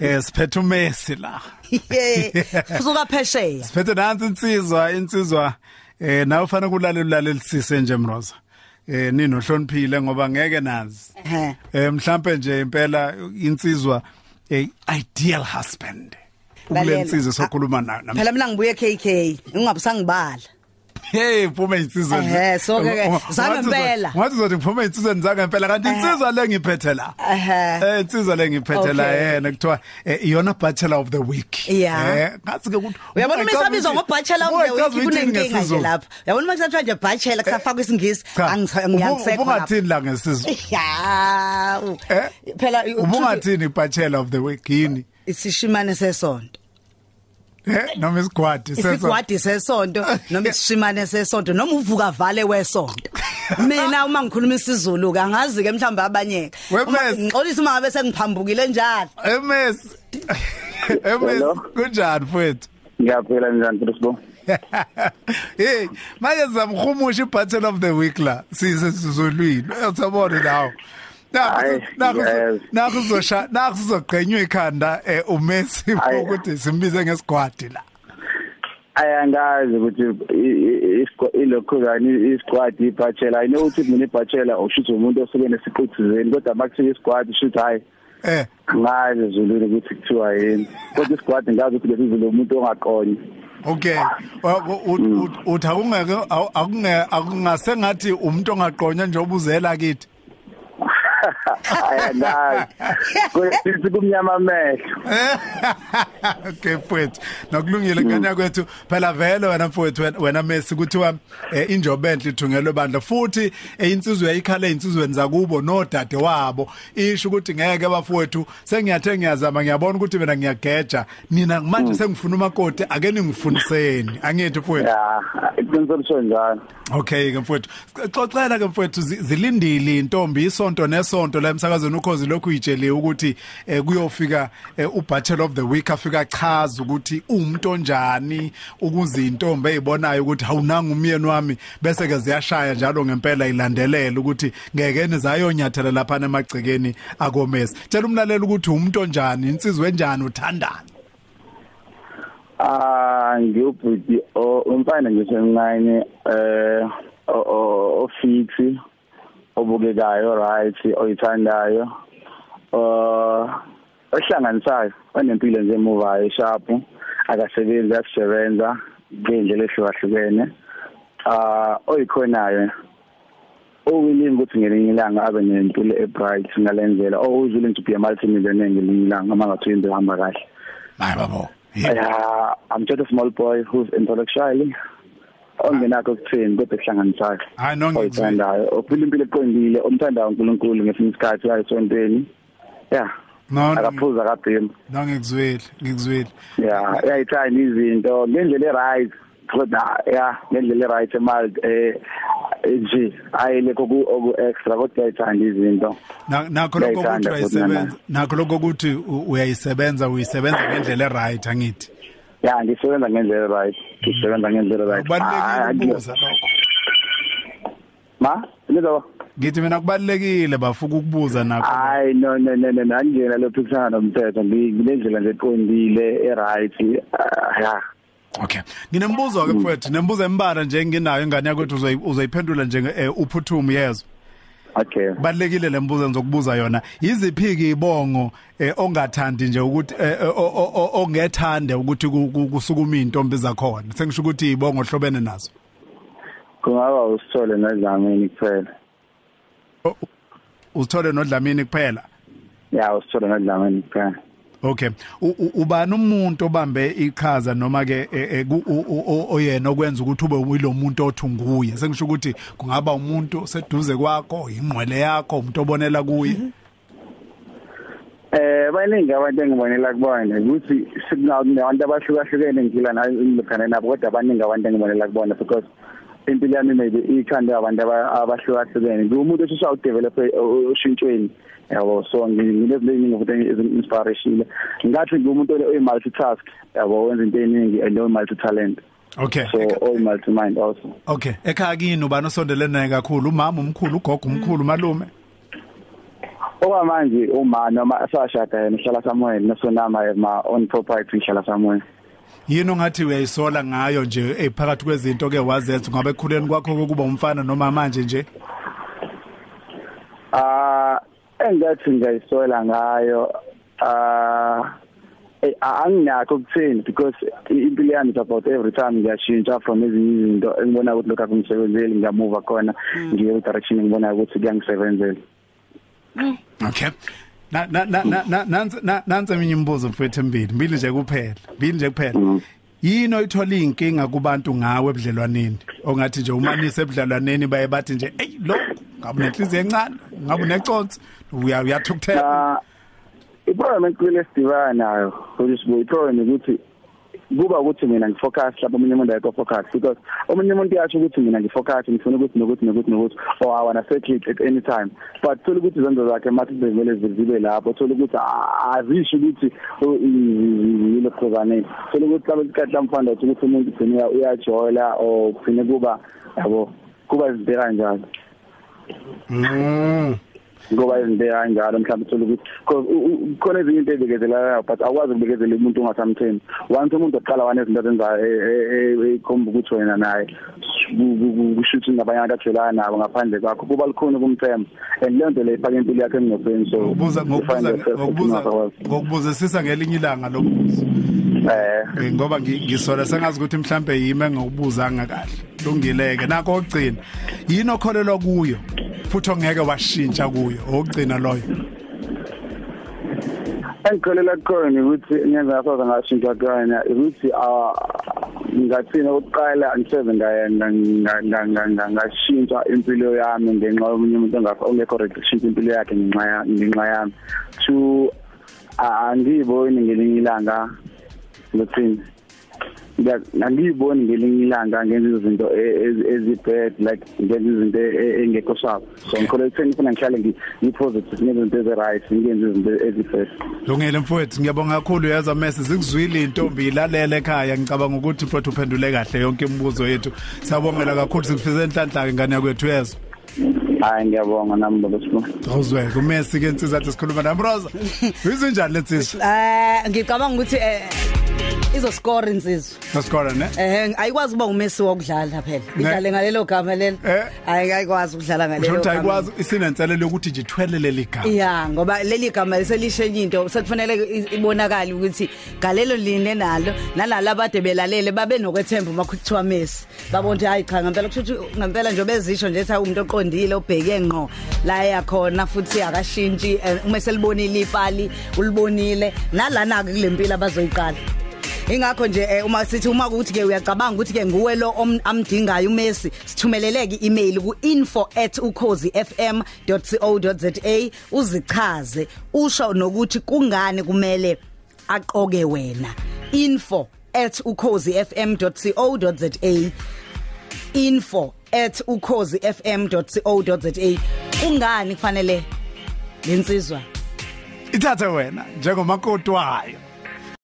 eh siphethe uMessi la Fusuka phesheya. siphethe nansi insizwa insizwa eh nawe ufana kulalela ulalelisise nje Mroza eh nini ohloniphile ngoba ngeke nazi eh mhlambe nje impela insizwa a ideal husband Lalela. ukulensizwe sokhuluma na na- Phela mina ngibuye KK, ngingabusangibala. hey phuma insizwe Ehhe, so ke- zame impela. ngathi uzothi phuma insizwe nizaka impela kanti Ehhe. insizwa le ngiphethe la Ehhe. eh insizwa le ngiphethe la Okay. yena kuthiwa eh, iyona bachelor of the week Yeah. eh ngathi ke ukuthi Uyabona uma ungachaza isabizwa ukuthi- ngobachelor of the ungachaza week ukuthi kunenkinga nje ngesiZulu. lapha. Uyabona uma kusathiwa nje bachelor kusafakwa isingisi Cha, angisa- ubu- ngiyangisekho. ubungathini la ngesizwe Ya. Eh? Phela ubungathini bachelor of the week yini isishimane sesonto. Eh noma isigwadi senza Isigwadi sesonto noma isishimane sesonto noma uvuka vale wesonto. Mina uma ngikhuluma isiZulu ke angazi ke mhlawumbe abanye. Wemesi. Ngixolisa uma ngabe sengiphambukile njalo. ms ms Hello? kunjani mfowethu ngiyaphila njani Chrisbo hey manje zamhumusha ibachelor of the week la sisizolwini uyabona lawo Hayi, yes. Nakho uzosha nakho uzogqenywa ikhanda eh uMessi ukuthi simbize ngesigwadi la. Ayangazi ukuthi ilokhuzani isquad ibhachela i know ukuthi mina ibhachela ushuthi umuntu osuke nesiqithizeni kodwa makufika isquad ushuthi hayi eh. ngazi ezulwini ukuthi kuthiwa yini. Kodwa isquad ngazi ukuthi lesizulu umuntu ongaqonyi okay. Uthi akungeke akunge akungase ngathi umuntu ongaqonya nje obuzela kithi. Ayangazi kwesithi kumnyama amehlo okay mfowethu nokulungile ngane kwethu. Phela vele wena mfowethu wena- wena Messi kuthiwa eh, injobe enhle ithungelwe bandla. Futhi eh, insizwe yayikhala insizweni zakubo nodade wabo. Isho ukuthi ngeke bafowethu sengiyathe ngiyazama ngiyabona ukuthi mina ngiyageja. Nina manje sengifuna umakoti ake ningifundiseni angithi mfowethu. Ya iqiniselo lisho njalo. Okay ke mfowethu. Xoxela ke mfowethu zi- zilindile intombi isonto nesonto la emsakazweni ukhozi lokhu uyitshele ukuthi eh, kuyofika eh, ubachelor of the week afika chaza ukuthi umuntu onjani ukuze intombi ezibonayo ukuthi awunanga umyeni wami bese ke ziyashaya njalo ngempela ilandelela ukuthi ngeke nizayonyathela lapha emagcekeni akomesi. Tshela umlaleli ukuthi umuntu onjani insizwe enjani uthandani? Ah ngiyubhuti umfana nje semncane eh o- o- ofix obukekayo right oyithandayo uh ohlanganisayo onempilo nje emuvayo sharp akasebenzi asisebenza ngendlela ehlukahlukene ah oyikhonayo owilling ukuthi ngelinye ilanga abe nempilo ebright ngalendlela oh is willing to be a multi-millionaire ngelinye ilanga uma ngathi into ihamba kahle. Hayi babo. Yeah, I'm just a small boy who's intellectually ongenakho ukuthini kodwa kuhlanganisayo. hayi nongizwe Oyithandayo, ophila impilo eqondile, omthandayo uNkulunkulu ngesinye isikhathi ayisontweni. Yeah, no akaphuza kabhemu. ngikuzweli ngikuzweli Yeah, uyayithanda izinto ngendlela eright. Kodwa yeah, ngendlela eright emal eh nje ayile koku oku extra kodwa uyayithanda izinto. Na- nakho lokho ukuthi Ngiyayithanda futhi uyayisebenza nana. nakho lokho ukuthi u- uyayisebenza uyisebenza ngendlela eright angithi Yeah, ngisebenza ngendlela right. Ngisebenza ngendlela right. kubalekile Ah, Ma, ngizwa ngithi mina kubalekile bafuka ukubuza nakho. Hayi no no no no anjena lo phikisana nomthetho. Nginendlela nje eqondile eright ah, ya. Okay. Nginembuzo ke mfowethu nembuzo embala nje nginayo ingane uzoyi- uzoyiphendula nje eh, uphuthuma yezo okay. Balekile lembuzo engizokubuza yona. Yiziphi ke ibongo eh, ongathandi nje ukuthi eh, eh, o- o- o- ongethande ukuthi ku- ku- kusukuma intombi zakhona? Sengisho ukuthi ibongo hlobene nazo. Kungaba usithole nezamini kuphela. O- uzithole nodlamini kuphela? Ya usithole nezamini kuphela. Okay. Ubani umuntu obambe iqhaza noma ke u- o- oyena okwenza ukuthi ube uyilomuntu othi nguye. Sengisho ukuthi kungaba umuntu seduze kwakho, ingqwele yakho, umuntu obonela kuye. eh baningi abantu engibonela kubona ukuthi sikunabantu abahlukahlukene ngila ngilokhana nabo kodwa baningi abantu engibonela kubona because impilo yami maybe ikhanda abantu aba- abahlukahlukene ngumuntu oshesha udevelop oshintshweni yabo so ngineziningi futhi inspiration ngathi ngumuntu oyi multitask yabo wenza into eningi and oyi multi talent Okay. so oyi multi mind also Okay. Ekhaya kini ubani osondelene naye kakhulu? Umama umkhulu, ugogo umkhulu, malume. okwamanje uma noma asashada yena ihlala somewhere nasonama ma on property ihlala somewhere yini ongathi uyayisola ngayo nje ephakathi kwezinto ke wazethu? Ngabe ekhuleni kwakho ukuba umfana noma manje nje? Ah engathi ngiyayisola ngayo ah eh, anginakho ukuthini? Because i- impilo yami is about every time ngiyashintsha from ezinye izinto engibona ukuthi lokho akungisebenzeli ngiyamuva khona ngiye direction engibona ukuthi kuyangisebenzela. Okay. Na na na na- na nansi na- nansi eminye imibuzo mfethu embili. Mbili nje kuphela. Mbili nje kuphela. Yini oyithola inkinga kubantu ngawe ebudlelwaneni? Ongathi nje umanise ebudlelwaneni baye bathi nje hey lo ngabe nenhliziyo encane ngabe uneconsi uya uyathukuthela. Ah iproblem enkulu esidibana nayo ukuthi iproblem ukuthi kuba ukuthi mina ngifocus lapho omunye umuntu ayekho focus because omunye umuntu yasho ukuthi mina ngifocus ngifuna ukuthi nokuthi nokuthi nokuthi or I wanna settle it at any time. But thola ukuthi izenzo zakhe mathi zivele zibe lapho thola ukuthi ah, azisho ukuthi oh, i- yilo khozane thola ukuthi lapho isikhathi lamfanda ukuthi umuntu ugcina uyajola or ugcine kuba yabo kuba izinto kanjalo ngoba izinto kanjalo mhlawumbe uthola ukuthi because khona ezinye into ezibekezelayo but awukwazi ukubekezela umuntu ongasamthembi. Once umuntu oqala wane izinto azenzayo ekhomba ukuthi wena naye kushuthi nabanye abantu akudlelana nabo ngaphandle kwakho kuba lukhona ukumthemba. And leyo nto leyo ifaka impilo yakhe emngcobeni so ngokubuza you find ngokubuza yourself ngokubuza ungakwazi. ngokubuzisisa ngelinye ilanga lokubuza eh. Eh, ngoba ngi- ngisola sengazi ukuthi mhlambe yimi engokubuzanga kahle lungileke. Nako ogcina yini okholelwa kuyo? Futhi ongeke washintsha kuyo okugcina loyo. Engikholela khona ukuthi ngenza ngasoza ngashintsha kuyona ukuthi ah, ngathina ukuqala angiseve ngashintsha impilo yami ngenxa yomunye umuntu ongakho ongekho ready ukushintsha impilo yakhe ngenxa ya- ngenxa yami. To ah, angiyiboni ngelinye ilanga lothini angiyiboni ngelinye ilanga ngenza izinto e- ezi- ezi-bad like ngenza izinto e- e- engekho sharp. So ngikholela ekutheni funa ngihlale ngi- ngi-positive ngenza izinto ezi-right ngenza izinto ezi-bad lungile mfowethu ngiyabonga kakhulu yaza messe zikuzwile intombi ilalela ekhaya. Ngicabanga ukuthi mfowethu uphendule kahle yonke imibuzo yethu. Siyabongela kakhulu sikufisa enhlanhla ingane yakwethu yezo hayi ngiyabonga nami baba sibu awuzwe kumesi ke insizwa athi sikhuluma namroza izinjani letsizwe Eh ngicabanga ukuthi eh izoscore insizwa. nasikora ne Eh ayikwazi ukuba uMessi wokudlala phela. Ne. Idlale ngalelo gama lelo. Eh. Ayikwazi ukudlala ngalelo Kusho ukuthi gama. ayikwazi isinenselelo ukuthi nje ithwele leli gama Yeah ngoba leli gama liselishenye into sekufanele i- ibonakala ukuthi galelo line nalo nalala abade belalele babe nokwethemba uma kuthiwa Messi babona ukuthi hayi cha ngempela kusho ukuthi ngempela nje bezisho nje ethi umuntu oqondile obheke ngqo la yakhona futhi akashintshi eh, uma selibonile ipali ulibonile nalana ke kulempilo abazoyiqala ingakho nje eh, uma sithi uma ukuthi ke uyacabanga ukuthi ke nguwe lo amdingayo uMessi sithumeleleke i-email ku info@ukhozifm.co.za uzichaze usho nokuthi kungani kumele aqoke wena. Info@ukhozifm.co.za info@ukhozifm.co.za kungani kufanele lensizwa ithathe wena njengomakoti wayo.